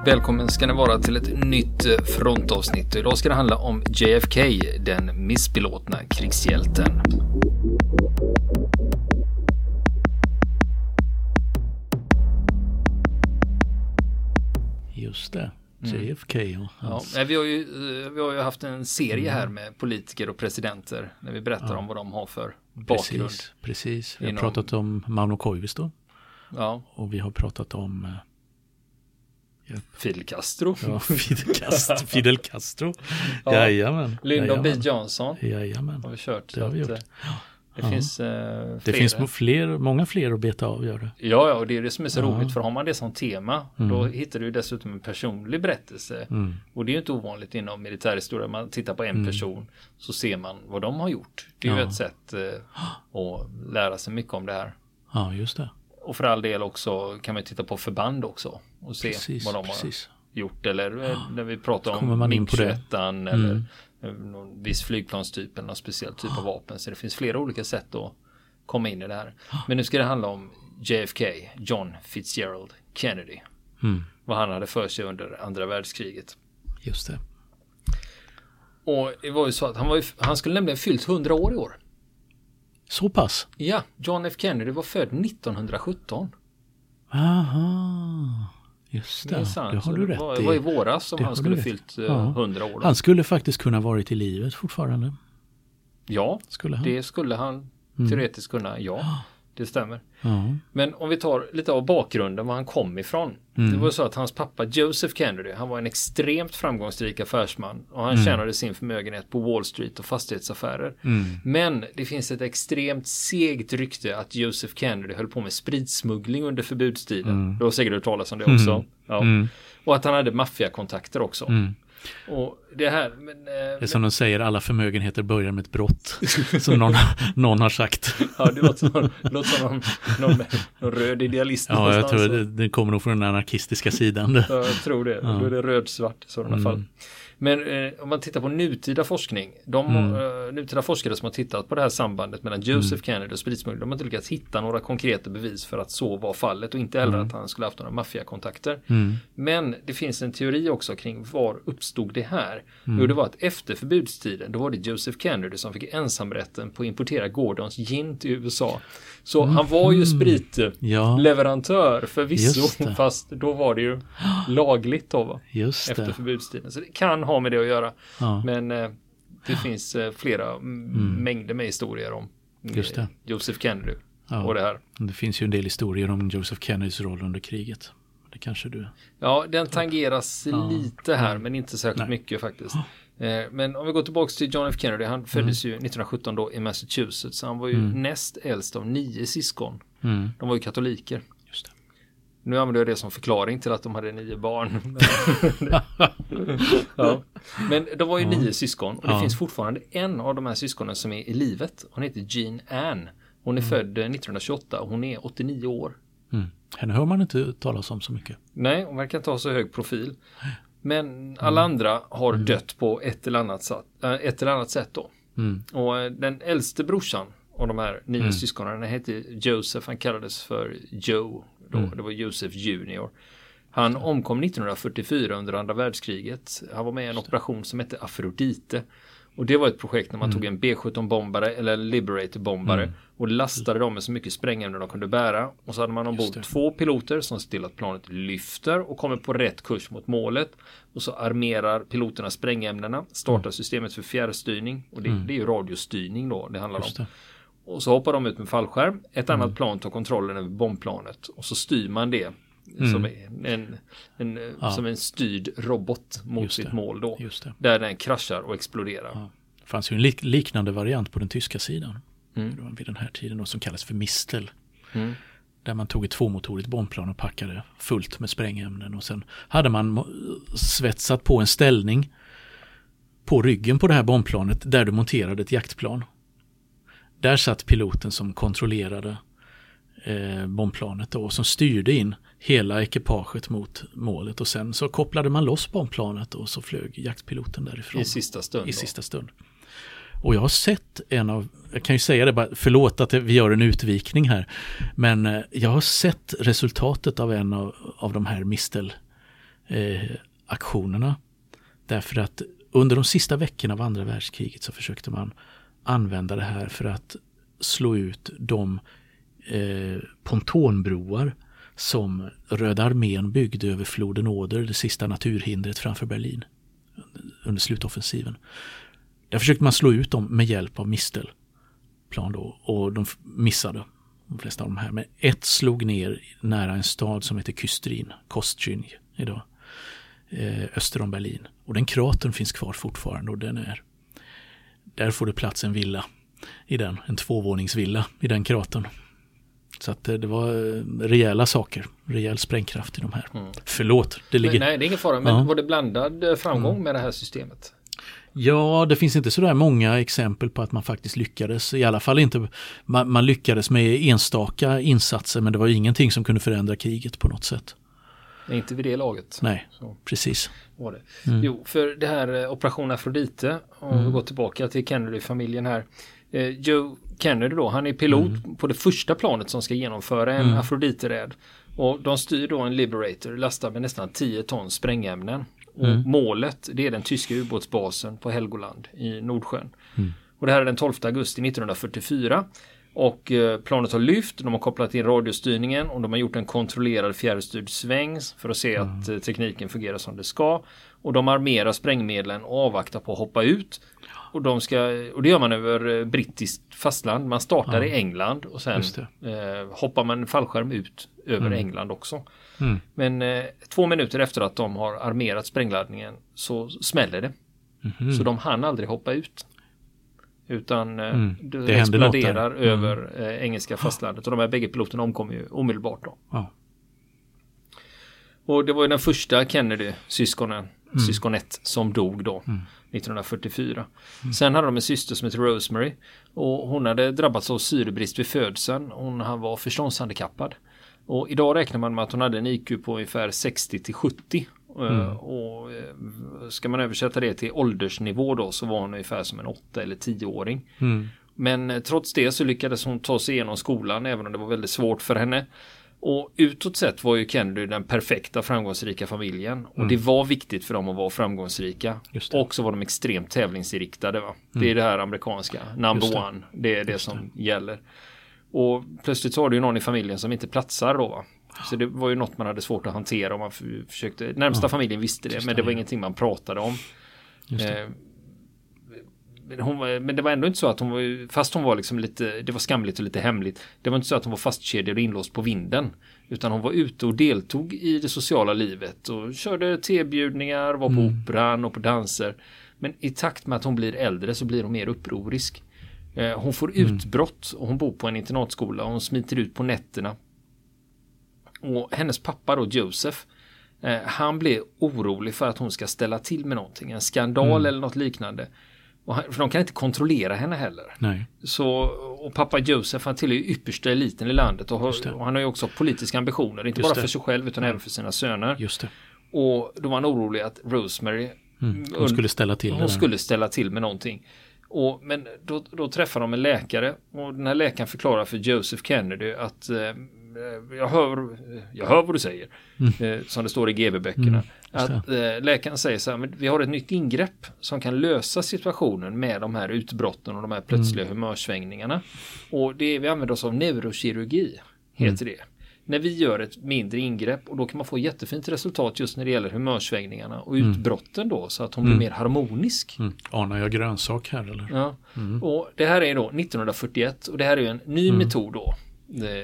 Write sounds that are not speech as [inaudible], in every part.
och välkommen ska ni vara till ett nytt frontavsnitt. Idag ska det handla om JFK, den missbelåtna krigshjälten. Just det, JFK och Ja, hans... nej, vi, har ju, eh, vi har ju haft en serie här med politiker och presidenter när vi berättar om vad de har för bakgrund. Precis, precis. Vi har Inom- pratat om Mauno Koivisto Ja, och vi har pratat om eh, Fidel Castro, ja, [laughs] Fidel, Castro, Fidel [laughs] Castro. Ja. Jajamän. Lyndon B. Johnson Jajamän. har vi kört. Det har vi gjort. eh, Det Ja. finns eh, Det finns fler, många fler att beta av, gör det. Ja, ja, och det är det som är så Ja. roligt för har man det som tema då hittar du ju dessutom en personlig berättelse. Mm. Och det är ju inte ovanligt inom militärhistoria. Man tittar på en person så ser man vad de har gjort. Det är ju Ja. ett sätt eh, att lära sig mycket om det här. Ja, just det. Och för all del också kan man titta på förband också och se Precis, vad de har precis. gjort. Eller eh, när vi pratar om man in på det. MiG-21 eller eh, någon viss flygplanstyp eller någon speciell typ av vapen. Så det finns flera olika sätt att komma in i det här. Men nu ska det handla om JFK, John Fitzgerald Kennedy. Mm. Vad han hade för sig under andra världskriget. Just det. Och det var ju så att han, var ju, han skulle nämligen fyllt 100 år i år. Så pass? Ja, John F Kennedy var född 1917. Aha. Just det, Det är det, har du det rätt var, det var i i. våras som Det han skulle fyllt eh, Ja. 100 år. Då. Han skulle faktiskt kunna varit i livet fortfarande. Ja, Skulle det skulle han teoretiskt kunna. Ja, det stämmer. Ja. Men om vi tar lite av bakgrunden var han kom ifrån. Det var så att hans pappa Joseph Kennedy, han var en extremt framgångsrik affärsman och han tjänade sin förmögenhet på Wall Street och fastighetsaffärer. Men det finns ett extremt segt rykte att Joseph Kennedy höll på med spritsmuggling under förbudstiden. Du har säkert hört talas om det också. Ja. Och att han hade maffiakontakter också. Och det här, men, eh, Det är som de säger, alla förmögenheter börjar med ett brott. [laughs] som någon, någon har sagt. ja, det låter som, det låter som någon, någon, någon röd idealist Ja, jag tror det, det kommer nog från den anarkistiska sidan. Ja, jag tror det. Då är det röd-svart i sådana fall. Men eh, om man tittar på nutida forskning, de eh, nutida forskare som har tittat på det här sambandet mellan Joseph Kennedy och spritsmuggling, de har inte lyckats hitta några konkreta bevis för att så var fallet och inte heller att han skulle haft några maffiakontakter. Men det finns en teori också kring var uppstod det här? Jo, det var att efter förbudstiden, då var det Joseph Kennedy som fick ensamrätten på att importera Gordons gin till USA. Så han var ju spritleverantör Ja, förvisso, fast då var det ju lagligt då va? just efter det. förbudstiden. Så det kan ha med det att göra. Ja. Men eh, det finns eh, flera mm. mängder med historier om Just det. Joseph Kennedy Ja. och det här. Det finns ju en del historier om Joseph Kennedys roll under kriget. Det kanske du... Ja, den tangeras lite här, men inte särskilt Nej. mycket faktiskt. Eh, Men om vi går tillbaka till John F Kennedy, han föddes Mm. ju 1917 då i Massachusetts. Han var ju näst äldst av nio syskon. Mm. De var ju katoliker. Nu använder jag det som förklaring till att de hade nio barn. [laughs] ja. Men de var ju nio syskon och det Ja. finns fortfarande en av de här syskonen som är i livet. Hon heter Jean Ann. Hon är född eh, 1928 och hon är 89 år. Mm. Henne hör man inte talas om så mycket. Nej, hon verkar inte ha så hög profil. Men alla andra har dött på ett eller annat sätt, äh, ett eller annat sätt då. Mm. Och eh, den äldste brorsan av de här nio syskonen, han hette Joseph, han kallades för Joe. Då. Det var Joseph Junior. Han omkom 1944 under andra världskriget. Han var med i en operation som hette Afrodite. Och det var ett projekt när man tog en B-17-bombare eller Liberator-bombare och lastade dem med så mycket sprängämnen de kunde bära. Och så hade man ombord två piloter som ser till att planet lyfter och kommer på rätt kurs mot målet. Och så armerar piloterna sprängämnena, startar systemet för fjärrstyrning och det, det är ju radiostyrning då det handlar om. Det. Och så hoppar de ut med fallskärm. Ett annat plan tar kontrollen över bombplanet och så styr man det som, en, en, som en styrd robot mot Just sitt det. mål då. Där den kraschar och exploderar. Ja. Det fanns ju en lik- liknande variant på den tyska sidan. Mm. Vid den här tiden då, som kallas för Mistel. Mm. Där man tog ett tvåmotorigt bombplan och packade fullt med sprängämnen. Och sen hade man svetsat på en ställning på ryggen på det här bombplanet där du monterade ett jaktplan. Där satt piloten som kontrollerade eh, bombplanet då, och som styrde in hela ekipaget mot målet och sen så kopplade man loss bombplanet och så flög jaktpiloten därifrån I sista stund. i då. sista stund. Och jag har sett en av, jag kan ju säga det bara, förlåt att vi gör en utvikning här, men eh, jag har sett resultatet av en av, av de här mistel eh. Därför att under de sista veckorna av andra världskriget så försökte man använda det här för att slå ut de eh, pontonbroar som Röda armén byggde över floden Oder, det sista naturhindret framför Berlin under slutoffensiven. Där försökte man slå ut dem med hjälp av mistelplan då och de missade de flesta av de här. Men ett slog ner nära en stad som heter Kystrin, Kostrin idag, eh, öster om Berlin. Och den kratern finns kvar fortfarande och den är, där får det plats en villa i den, en tvåvåningsvilla i den kratern. Så att eh, det var eh, rejäla saker, rejäl sprängkraft i de här. Mm. Förlåt, det ligger... Men, nej, det är ingen fara, men ja. var det blandad eh, framgång mm. med det här systemet? Ja, det finns inte sådär många exempel på att man faktiskt lyckades. I alla fall inte, man, man lyckades med enstaka insatser men det var ingenting som kunde förändra kriget på något sätt. Inte vid det laget. Nej, Så. precis. Var det. Mm. Jo, för det här Operation Afrodite, om mm. vi går tillbaka till Kennedy-familjen här. Eh, Joe Kennedy då, han är pilot mm. på det första planet som ska genomföra en mm. Afrodite-räd. Och de styr då en Liberator lastad med nästan 10 ton sprängämnen. Och mm. målet det är den tyska ubåtsbasen på Helgoland i Nordsjön. Mm. Och det här är den 12 augusti 1944. Och eh, planet har lyft, de har kopplat in radiostyrningen och de har gjort en kontrollerad fjärrstyrd sväng för att se att mm. eh, tekniken fungerar som det ska. Och de armerar sprängmedlen och avvaktar på att hoppa ut. Och, de ska, och det gör man över eh, brittiskt fastland. Man startar ja. i England och sen eh, hoppar man fallskärm ut över mm. England också. Mm. Men eh, två minuter efter att de har armerat sprängladdningen så smäller det. Mm. Så de hann aldrig hoppa ut. Utan eh, mm. det, det exploderar mm. över eh, engelska fastlandet och de här bägge piloterna omkommer ju omedelbart då. Ja. Och det var ju den första Kennedy-syskonen, mm. syskonet som dog då. 1944. Mm. Sen hade de en syster som heter Rosemary. Och hon hade drabbats av syrebrist vid födseln. Hon var förståndshandikappad. Och idag räknar man med att hon hade en IQ på ungefär 60 till 70. Eh, mm. Och eh, ska man översätta det till åldersnivå då så var hon ungefär som en 8 eller 10-åring. Mm. Men eh, trots det så lyckades hon ta sig igenom skolan även om det var väldigt svårt för henne. Och utåt sett var ju Kennedy den perfekta framgångsrika familjen. Och mm. det var viktigt för dem att vara framgångsrika. Och så var de extremt tävlingsinriktade. Va? Mm. Det är mm. det här amerikanska, number det. one. Det är det Just som det. gäller. Och plötsligt så har du ju någon i familjen som inte platsar då. Va? Så det var ju något man hade svårt att hantera om man försökte. Närmsta ja. familjen visste det, men det var ingenting man pratade om. Eh, hon var, men det var ändå inte så att hon var, fast hon var liksom lite, det var skamligt och lite hemligt. Det var inte så att hon var fastkedjad och inlåst på vinden. Utan hon var ute och deltog i det sociala livet och körde tebjudningar, var på mm. operan och på danser. Men i takt med att hon blir äldre så blir hon mer upprorisk. Eh, hon får mm. utbrott och hon bor på en internatskola och hon smiter ut på nätterna. Och hennes pappa då, Joseph, eh, han blir orolig för att hon ska ställa till med någonting, en skandal mm. eller något liknande. Och han, för de kan inte kontrollera henne heller. Nej. Så, och pappa Josef han tillhör yppersta eliten i landet och, har, och han har ju också politiska ambitioner. Inte Just bara det. för sig själv utan mm. även för sina söner. Just det. Och då var han orolig att Rosemary mm. Hon skulle ställa till Hon skulle ställa till med någonting. Och, men då, då träffar de en läkare och den här läkaren förklarar för Joseph Kennedy att eh, Eh, jag hör, jag hör vad du säger, mm. Eh, som det står i GB-böckerna. Mm, att eh, läkaren säger så här, men vi har ett nytt ingrepp som kan lösa situationen med de här utbrotten och de här plötsliga mm. humörsvängningarna. Och det är, vi använder oss av neurokirurgi, heter mm. det. När vi gör ett mindre ingrepp och då kan man få jättefint resultat just när det gäller humörsvängningarna och mm. utbrotten då så att hon blir mm. mer harmonisk. Mm. Anar jag grönsak här eller? Ja, och det här är då 1941 och det här är en ny metod då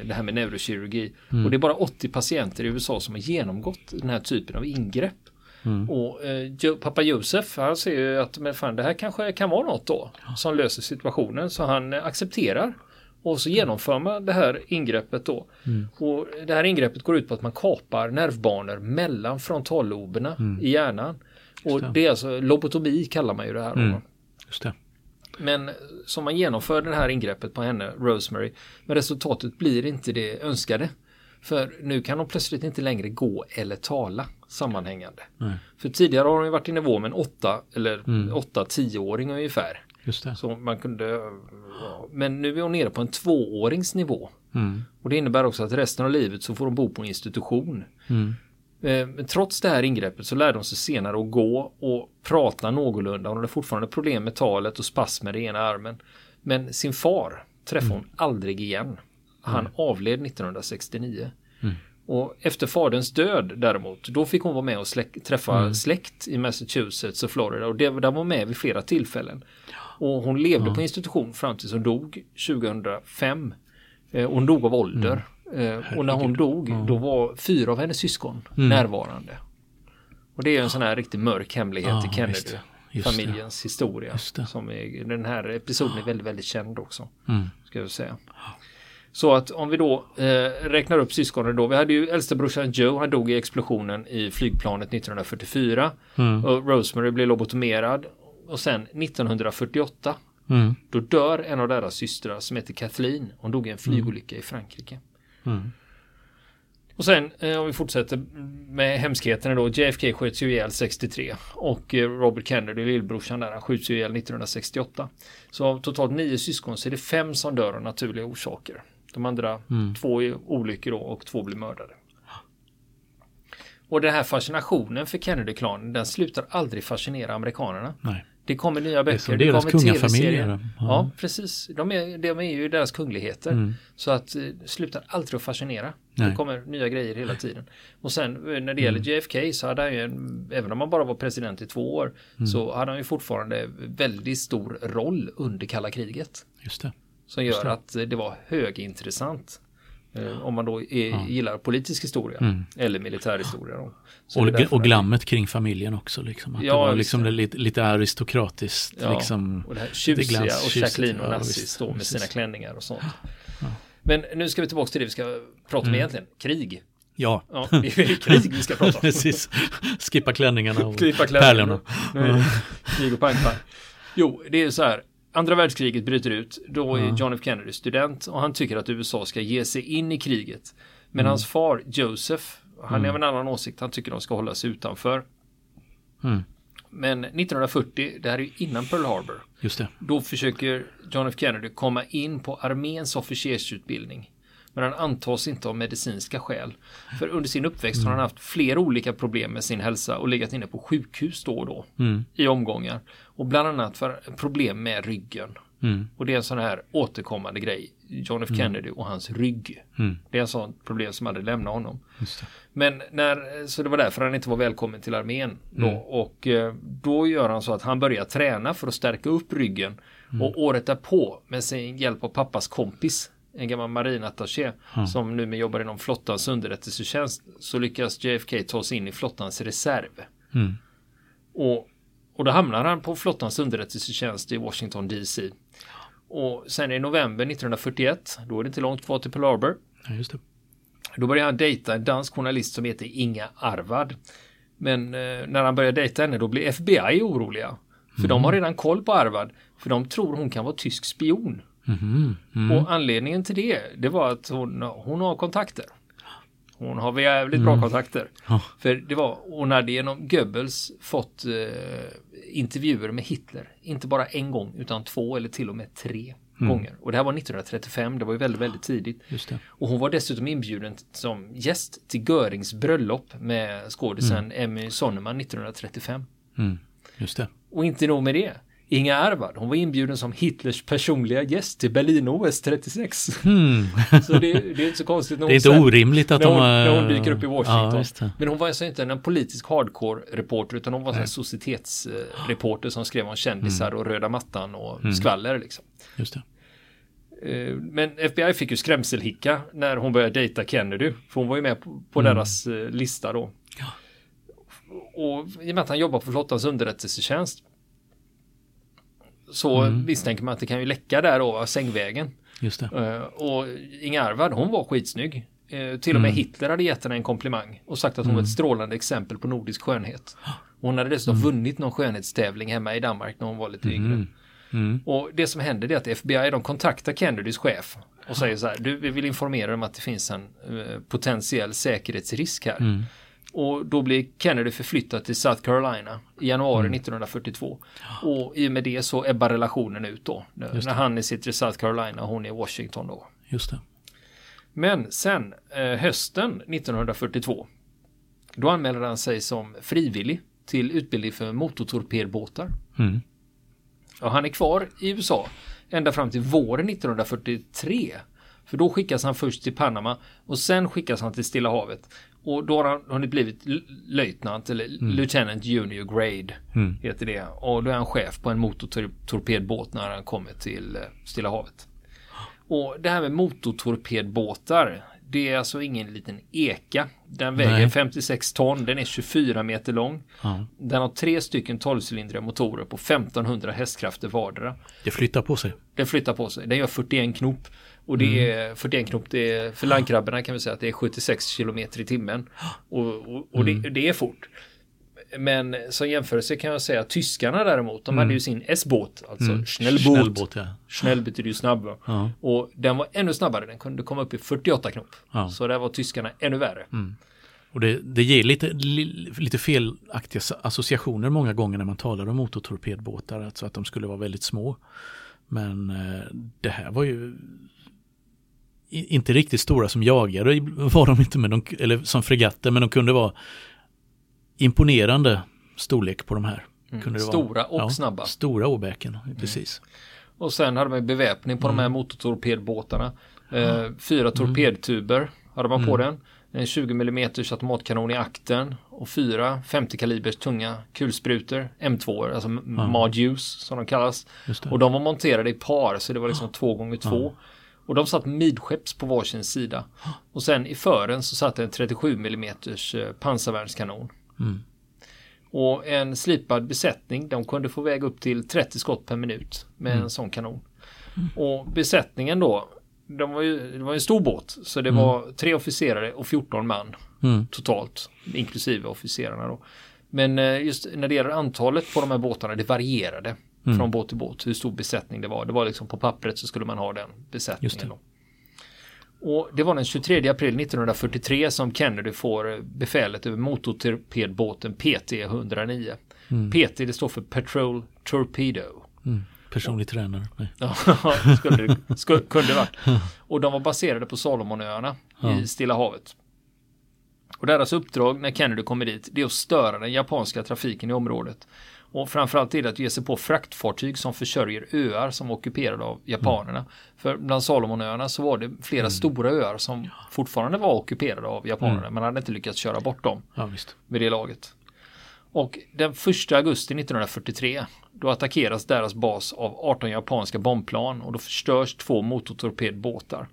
det här med neurokirurgi. Mm. Och det är bara 80 patienter i USA som har genomgått den här typen av ingrepp. Mm. Och eh, pappa Josef han ser ju att men fan, det här kanske kan vara något då som löser situationen så han eh, accepterar. Och så genomför man det här ingreppet då. Mm. Och det här ingreppet går ut på att man kapar nervbanor mellan frontalloberna mm. i hjärnan. Och det. är alltså lobotomi kallar man ju det här. Mm. Just det. Men som man genomför det här ingreppet på henne, Rosemary, men resultatet blir inte det önskade. För nu kan hon plötsligt inte längre gå eller tala sammanhängande. Nej. För tidigare har hon varit i nivå med en 8 eller 8-10-åring mm. ungefär. Just det. Så man kunde, men nu är hon nere på en tvåårings nivå. Mm. Och det innebär också att resten av livet så får hon bo på en institution. Mm. Eh, Men trots det här ingreppet så lärde hon sig senare att gå och prata någorlunda. Hon hade fortfarande problem med talet och spasmer i ena armen. Men sin far träffade hon aldrig igen. Han avled 1969. Och efter faderns död däremot, då fick hon vara med och släck, träffa släkt i Massachusetts och Florida. Och det, där var med vid flera tillfällen. Och hon levde på institution fram tills hon dog 2005. Eh, och hon dog av ålder. Eh, och när hon dog, då var fyra av hennes syskon närvarande. Och det är en sån här riktigt mörk hemlighet Ja, i visst. Kennedy. Just det. Familjens historia. Som är, den här episoden är väldigt, väldigt känd också. Mm. Ska jag säga. Så att om vi då eh, räknar upp syskonen då. Vi hade ju äldsta brorsan Joe, han dog i explosionen i flygplanet 1944. Mm. Och Rosemary blev lobotomerad. Och sen 1948, Mm. då dör en av deras systrar som heter Kathleen. Hon dog i en flygolycka i Frankrike. Mm. Och sen eh, om vi fortsätter med hemskheterna då. JFK sköts ju ihjäl 63 och eh, Robert Kennedy, lillbrorsan där, han skjuts ju ihjäl 1968. Så av totalt nio syskon så är det fem som dör av naturliga orsaker. De andra två är olyckor då och två blir mördade. Och den här fascinationen för Kennedy-klanen den slutar aldrig fascinera amerikanerna. Nej. Det kommer nya böcker, som det, deras kommer kungafamiljer. tv-serier. Ja. Ja. precis. De är, de är ju deras kungligheter. Mm. Så att eh, det slutar aldrig att fascinera. Nej. Det kommer nya grejer hela tiden. Och sen eh, när det gäller JFK så hade han ju en, även om han bara var president i två år, så hade han ju fortfarande väldigt stor roll under kalla kriget. Just det. Som gör att eh, det var högintressant. Eh, Om man då är, gillar politisk historia eller militärhistoria. Då. Så Och, det och glammet kring familjen också. Liksom. Att Ja, det var liksom det. det. lite, lite aristokratiskt. Ja, liksom, och det här tjusiga glans- och. Jacqueline och Ja, Nassis visst, står med sina klänningar och sånt. Men nu ska vi tillbaka till det vi ska prata om egentligen. Krig. Ja, Ja, det är krig vi ska prata om. [laughs] precis. Skippa klänningarna och Klippa klänningarna. pärlorna. Det krig och pang pang. Jo, det är så här. Andra världskriget bryter ut. Då är John F Kennedy student och han tycker att USA ska ge sig in i kriget. Men Mm. hans far Joseph, han är av en annan åsikt. Han tycker de ska hålla sig utanför. Mm. Men 1940, det här är innan Pearl Harbor. Just det. Då försöker John F Kennedy komma in på arméns officersutbildning. Men han antas inte av medicinska skäl. För under sin uppväxt har han haft flera olika problem med sin hälsa och legat inne på sjukhus då och då. Mm. I omgångar. Och bland annat för problem med ryggen. Mm. Och det är en sån här återkommande grej. John F Kennedy och hans rygg. Mm. Det är en sån problem som aldrig lämnar honom. Men när, så det var därför han inte var välkommen till armén då. Mm. Och eh, då gör han så att han börjar träna för att stärka upp ryggen. Mm. Och året därpå med sin hjälp av pappas kompis, en gammal marinattaché som numera jobbar inom flottans underrättelsetjänst, så lyckas JFK ta sig in i flottans reserv. Mm. Och, och då hamnar han på flottans underrättelsetjänst i Washington DC. Och sen i november 1941, då är det inte långt kvar till Pearl Harbor, Ja, just det. då började han dejta en dansk journalist som heter Inga Arvad. Men eh, när han börjar dejta henne då blir FBI oroliga. För de har redan koll på Arvad. För de tror hon kan vara tysk spion. Mhm. Mm. Och anledningen till det, det var att hon, hon har kontakter. Hon har jävligt bra kontakter. Ja. För det var, hon hade genom Goebbels fått eh, intervjuer med Hitler. Inte bara en gång utan två eller till och med tre gånger. Och det här var 1935, det var ju väldigt, väldigt tidigt. Och hon var dessutom inbjuden som gäst till Görings bröllop med skådisen Emmy Sonneman 1935. Mm. Just det. Och inte nog med det. Inga Arvad, hon var inbjuden som Hitlers personliga gäst till Berlin-OS 36. Mm. Så det, det är inte så konstigt. när Det är inte sen- orimligt att när hon, de... när hon dyker upp i Washington. Ja. Men hon var alltså inte en politisk hardcore-reporter utan hon var en societetsreporter som skrev om kändisar Mm. och röda mattan och skvaller liksom. Just det. Eh, Men FBI fick ju skrämselhicka när hon började dejta Kennedy. För hon var ju med på, på deras eh, lista då. Mm. Ja. Och i och med att han jobbar på flottans underrättelsetjänst. Så Mm. misstänker man att det kan ju läcka där då, sängvägen. Just det. Eh, Och Inga Arvad, hon var skitsnygg. Eh, Till och med Hitler hade gett henne en komplimang och sagt att hon var ett strålande exempel på nordisk skönhet. [gasps] Hon hade dessutom vunnit någon skönhetstävling hemma i Danmark när hon var lite yngre. Mm. Och det som händer är att FBI de kontaktar Kennedys chef och säger [gasps] så här, du vi vill informera om att det finns en eh, potentiell säkerhetsrisk här. Och då blir Kennedy förflyttad till South Carolina i januari Mm. 1942. Och i och med det så ebbar relationen ut då. När, när han sitter i South Carolina och hon är i Washington då. Just det. Men sen eh, hösten 1942 Då anmäler han sig som frivillig till utbildning för motortorpedbåtar. Mm. Och han är kvar i USA ända fram till våren 1943. För då skickas han först till Panama och sen skickas han till Stilla havet. Och då har han hunnit blivit löjtnant eller Lieutenant Junior Grade. Mm. Heter det. Och då är han chef på en motortorpedbåt när han kommer till eh, Stilla havet. Och det här med motortorpedbåtar. Det är alltså ingen liten eka. Den väger Nej. 56 ton. Den är 24 meter lång. Ja. Den har tre stycken 12-cylindriga motorer på 1500 hästkrafter vardera. Det flyttar på sig. Den flyttar på sig. Den gör 41 knop. Och det är 41 knop, det är, för landkrabborna kan vi säga att det är 76 kilometer i timmen. Och, och, och det, det är fort. Men som jämförelse kan jag säga att tyskarna däremot, de hade ju sin S-båt, alltså Mm. Schnellboot. Snällbåt, ja. Schnell betyder ju snabb. Ja. Och den var ännu snabbare, den kunde komma upp i 48 knop. Ja. Så där var tyskarna ännu värre. Och det, det ger lite, li, lite felaktiga associationer många gånger när man talar om motortorpedbåtar, alltså att de skulle vara väldigt små. Men eh, det här var ju inte riktigt stora som jagare var de inte, men de, eller som fregatter, men de kunde vara imponerande storlek på de här. Kunde det Mm. Stora och snabba. Mm. Stora åbäken, precis. Och sen hade man beväpning på de Mm. här motortorpedbåtarna. Eh, fyra torpedtuber hade man Mm. på den. En 20 mm automatkanon i akten och fyra 50 kalibers tunga kulsprutor, M2, alltså ja. Moduse som de kallas. Och de var monterade i par så det var liksom [gasps] två gånger två. Och de satt midskepps på varsin sida. Och sen i fören så satt en 37 mm pansarvärnskanon. Mm. Och en slipad besättning, de kunde få väga upp till 30 skott per minut med Mm. en sån kanon. Och besättningen då, de var ju, det var en stor båt, så det var tre officerare och 14 man Mm. totalt, inklusive officerarna då. Men eh, just när det gäller antalet på de här båtarna, det varierade Mm. från båt till båt, hur stor besättning det var. Det var liksom på pappret så skulle man ha den Just besättningen. det. Och det var den 23 april 1943 som Kennedy får befälet över motortorpedbåten PT-109. Mm. PT det står för Patrol Torpedo. Mm. Personlig tränare. Nej. Ja, [laughs] skulle, det- skulle, kunde varit. [laughs] Och de var baserade på Salomonöarna Ja. i Stilla havet. Och deras uppdrag när Kennedy kommer dit, det är att störa den japanska trafiken i området. Och framförallt är det att ge sig på fraktfartyg som försörjer öar som var ockuperade av japanerna. För bland Salomonöarna så var det flera stora öar som fortfarande var ockuperade av japanerna. Man hade inte lyckats köra bort dem Ja, visst. vid det laget. Och den 1 augusti 1943 då attackeras deras bas av 18 japanska bombplan och då förstörs två motortorpedbåtar.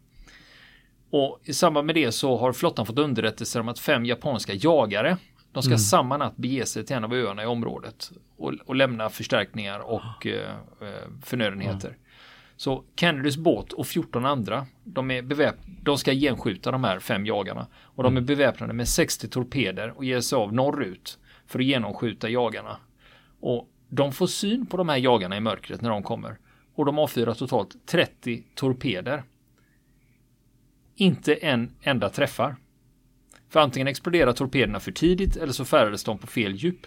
Och i samband med det så har flottan fått underrättelser om att fem japanska jagare de ska samma natt bege sig till en av öarna i området och, och lämna förstärkningar och eh, eh, förnödenheter. Så Kennedys båt och 14 andra, de, är beväp- de ska genskjuta de här fem jagarna. Och de är beväpnade med 60 torpeder och ger sig av norrut för att genomskjuta jagarna. Och de får syn på de här jagarna i mörkret när de kommer. Och de avfyrar totalt 30 torpeder. Inte en enda träffar. För antingen exploderar torpederna för tidigt eller så färdades de på fel djup.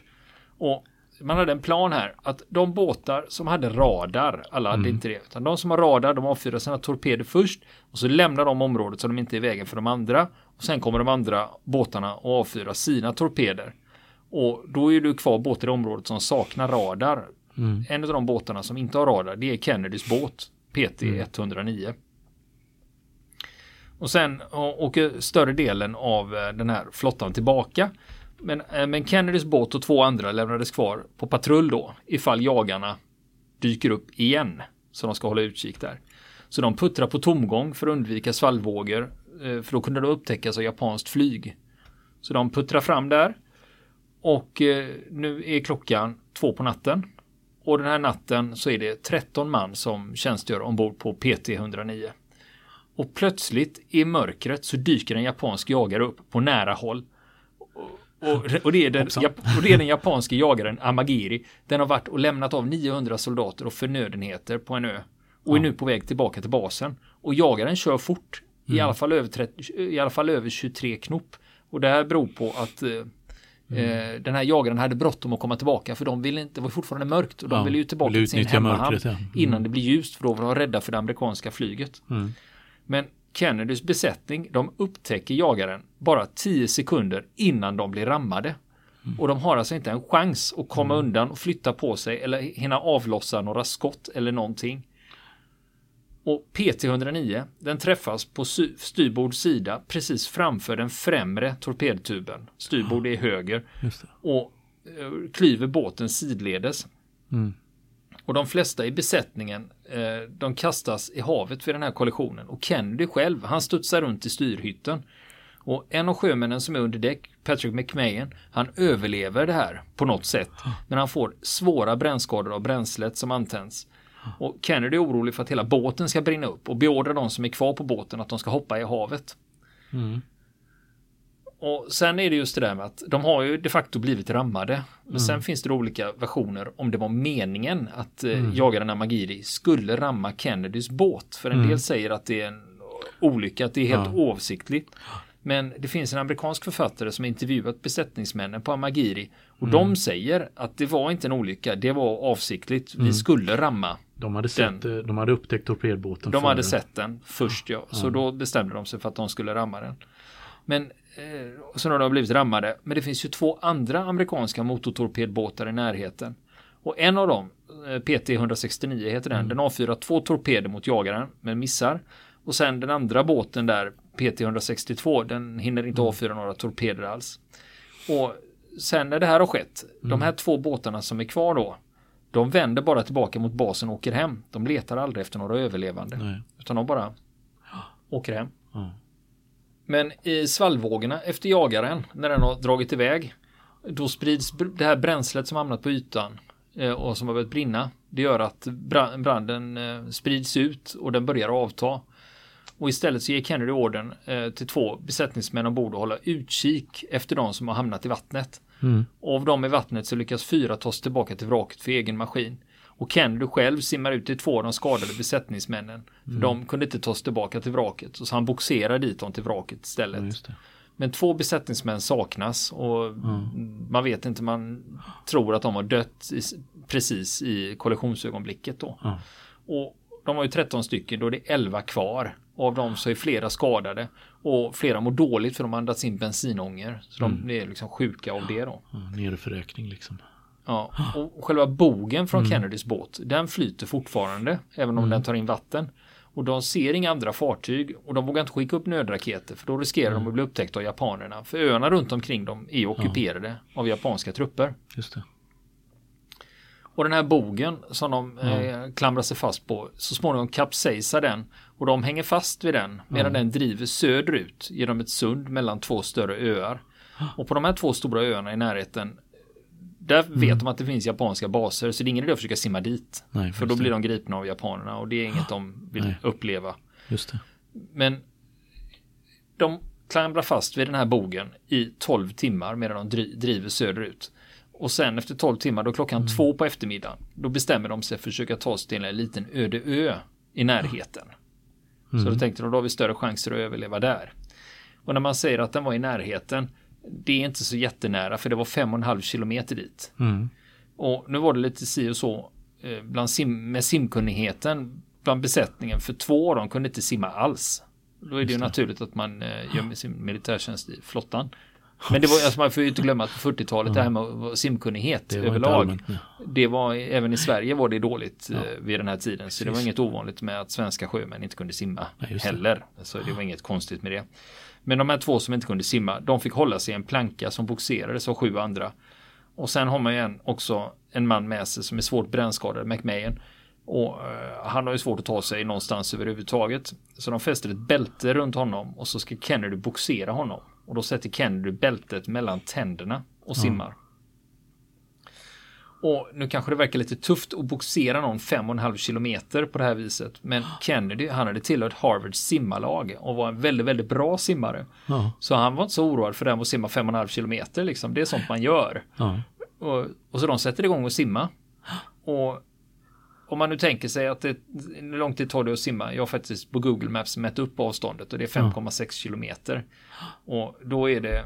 Och man hade en plan här att de båtar som hade radar, alla hade inte det, utan de som har radar de avfyrar sina torpeder först och så lämnar de området så de inte är i vägen för de andra. Och sen kommer de andra båtarna och avfyrar sina torpeder. Och då är du kvar båtar i området som saknar radar. En av de båtarna som inte har radar det är Kennedys båt PT 109. Och sen åker större delen av eh, den här flottan tillbaka. Men, eh, men Kennedys båt och två andra lämnades kvar på patrull då ifall jagarna dyker upp igen. Så de ska hålla utkik där. Så de puttrar på tomgång för att undvika svallvågor. Eh, för då kunde de upptäckas av japanskt flyg. Så de puttrar fram där. Och nu är klockan två på natten. Och den här natten så är det 13 man som tjänstgör ombord på PT 109. Och plötsligt i mörkret så dyker en japansk jagare upp på nära håll. Och, och, och, det, är den, och det är den japanske jagaren Amagiri. Den har varit och lämnat av 900 soldater och förnödenheter på en ö. Och är nu på väg tillbaka till basen. Och jagaren kör fort. I, alla fall över 30, I alla fall över 23 knop. Och det här beror på att eh, eh, den här jagaren hade bråttom att komma tillbaka. För de ville inte, det var fortfarande mörkt. Och de Ja, ville ju tillbaka till sin hemmahamn. ja. Mm. Innan det blir ljust. För då var de rädda för det amerikanska flyget. Mm. Men Kennedys besättning, de upptäcker jagaren bara 10 sekunder innan de blir rammade. Mm. Och de har alltså inte en chans att komma mm. undan och flytta på sig eller hinna avlossa några skott eller någonting. Och PT-109 den träffas på styrbord sida precis framför den främre torpedtuben. Styrbord är höger. Och eh, klyver båten sidledes. Mm. Och de flesta i besättningen eh, de kastas i havet vid den här kollisionen. Och Kennedy själv, han studsar runt i styrhytten. Och en av sjömännen som är under däck, Patrick McMahon, han överlever det här på något sätt. Men han får svåra brännskador av bränslet som antänds. Och Kennedy är orolig för att hela båten ska brinna upp och beordrar de som är kvar på båten att de ska hoppa i havet. Mm. Och sen är det just det där med att de har ju de facto blivit rammade. Men mm. sen finns det olika versioner om det var meningen att eh, mm. jagaren Amagiri skulle ramma Kennedys båt. För en mm. del säger att det är en olycka, att det är helt ja. oavsiktligt. Men det finns en amerikansk författare som intervjuat besättningsmännen på Amagiri och mm. de säger att det var inte en olycka, det var avsiktligt. Vi mm. skulle ramma. De hade, sett, den. de hade upptäckt torpedbåten. De hade sett den först ja. Så då bestämde de sig för att de skulle ramma den. Men eh, så har de blivit rammade. Men det finns ju två andra amerikanska motortorpedbåtar i närheten. Och en av dem, eh, PT 169 heter den, mm. den avfyrar två torpeder mot jagaren men missar. Och sen den andra båten där, PT 162, den hinner inte mm. avfyra några torpeder alls. Och sen när det här har skett, mm. de här två båtarna som är kvar då, de vänder bara tillbaka mot basen och åker hem. De letar aldrig efter några överlevande. Nej. Utan de bara åker hem. Mm. Men i svallvågorna efter jagaren, när den har dragit iväg, då sprids det här bränslet som hamnat på ytan eh, och som har börjat brinna. Det gör att branden eh, sprids ut och den börjar avta. Och istället så ger Kennedy orden eh, till två besättningsmän ombord att hålla utkik efter de som har hamnat i vattnet. Mm. Och av dem i vattnet så lyckas fyra tas tillbaka till vraket för egen maskin. Och Kennedy själv simmar ut till två av de skadade besättningsmännen. För mm. de kunde inte tas tillbaka till vraket. Så han boxerar dit dem till vraket istället. Ja, Men två besättningsmän saknas och mm. man vet inte, man tror att de har dött i, precis i kollisionsögonblicket då. Mm. Och de var ju 13 stycken, då är det 11 kvar. Och av dem så är flera skadade. Och flera mår dåligt för de har andats in bensinånger. Så mm. de är liksom sjuka av det då. Ja, Nerförräkning liksom. Ja, och själva bogen från mm. Kennedys båt, den flyter fortfarande, även om mm. den tar in vatten. Och de ser inga andra fartyg och de vågar inte skicka upp nödraketer för då riskerar mm. de att bli upptäckta av japanerna. För öarna runt omkring dem är ockuperade ja. av japanska trupper. Just det. Och den här bogen som de eh, klamrar sig fast på, så småningom kapsejsar den och de hänger fast vid den medan den driver söderut genom ett sund mellan två större öar. Och på de här två stora öarna i närheten där mm. vet de att det finns japanska baser så det är ingen idé att försöka simma dit. Nej, för då blir de gripna av japanerna och det är inget de vill Nej. uppleva. Just det. Men de klamrar fast vid den här bogen i 12 timmar medan de driver söderut. Och sen efter 12 timmar, då klockan mm. två på eftermiddagen, då bestämmer de sig för att försöka ta sig till en liten öde ö i närheten. Mm. Så då tänkte de, då har vi större chanser att överleva där. Och när man säger att den var i närheten, det är inte så jättenära för det var fem och en halv kilometer dit. Mm. Och nu var det lite si och så eh, bland sim, med simkunnigheten bland besättningen för två av dem kunde inte simma alls. Då är det ju naturligt att man eh, gör sin militärtjänst i flottan. [laughs] Men det var, alltså man får ju inte glömma att på 40-talet det här med simkunnighet det överlag. Allmänt, det var, även i Sverige var det dåligt ja. Eh, vid den här tiden. Så Precis. det var inget ovanligt med att svenska sjömän inte kunde simma Nej, heller. Så det var inget konstigt med det. Men de här två som inte kunde simma, de fick hålla sig i en planka som boxerades av sju andra. Och sen har man ju en, också en man med sig som är svårt brännskadad, McMahon. Och uh, han har ju svårt att ta sig någonstans överhuvudtaget. Så de fäster ett bälte runt honom och så ska Kennedy boxera honom. Och då sätter Kennedy bältet mellan tänderna och simmar. Mm. Och nu kanske det verkar lite tufft att boxera någon 5,5 kilometer på det här viset. Men [gasps] Kennedy, han hade tillhört Harvards simmarlag och var en väldigt, väldigt bra simmare. Ja. Så han var inte så oroad för det här med att simma 5,5 kilometer liksom. Det är sånt man gör. Ja. Och, och, så de sätter igång och simma. [gasps] Och om man nu tänker sig att det, hur lång tid tar det att simma? Jag har faktiskt på Google Maps mätt upp avståndet och det är 5,6 kilometer. [gasps] Och då är det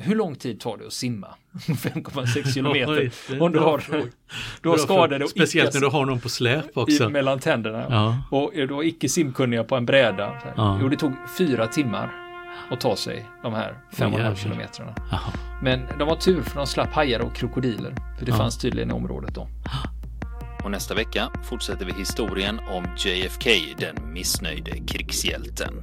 hur lång tid tar det att simma [laughs] 5,6 kilometer? Om du har, du har skadade och Speciellt när du har någon på släp också. I, mellan tänderna. Ja. Och är du icke simkunniga på en bräda. Ja. Jo, det tog fyra timmar att ta sig de här 5,5 kilometrarna. Men de var tur för de slapp hajar och krokodiler. För det ja. fanns tydligen i området då. [gasps] Och nästa vecka fortsätter vi historien om JFK, den missnöjde krigshjälten.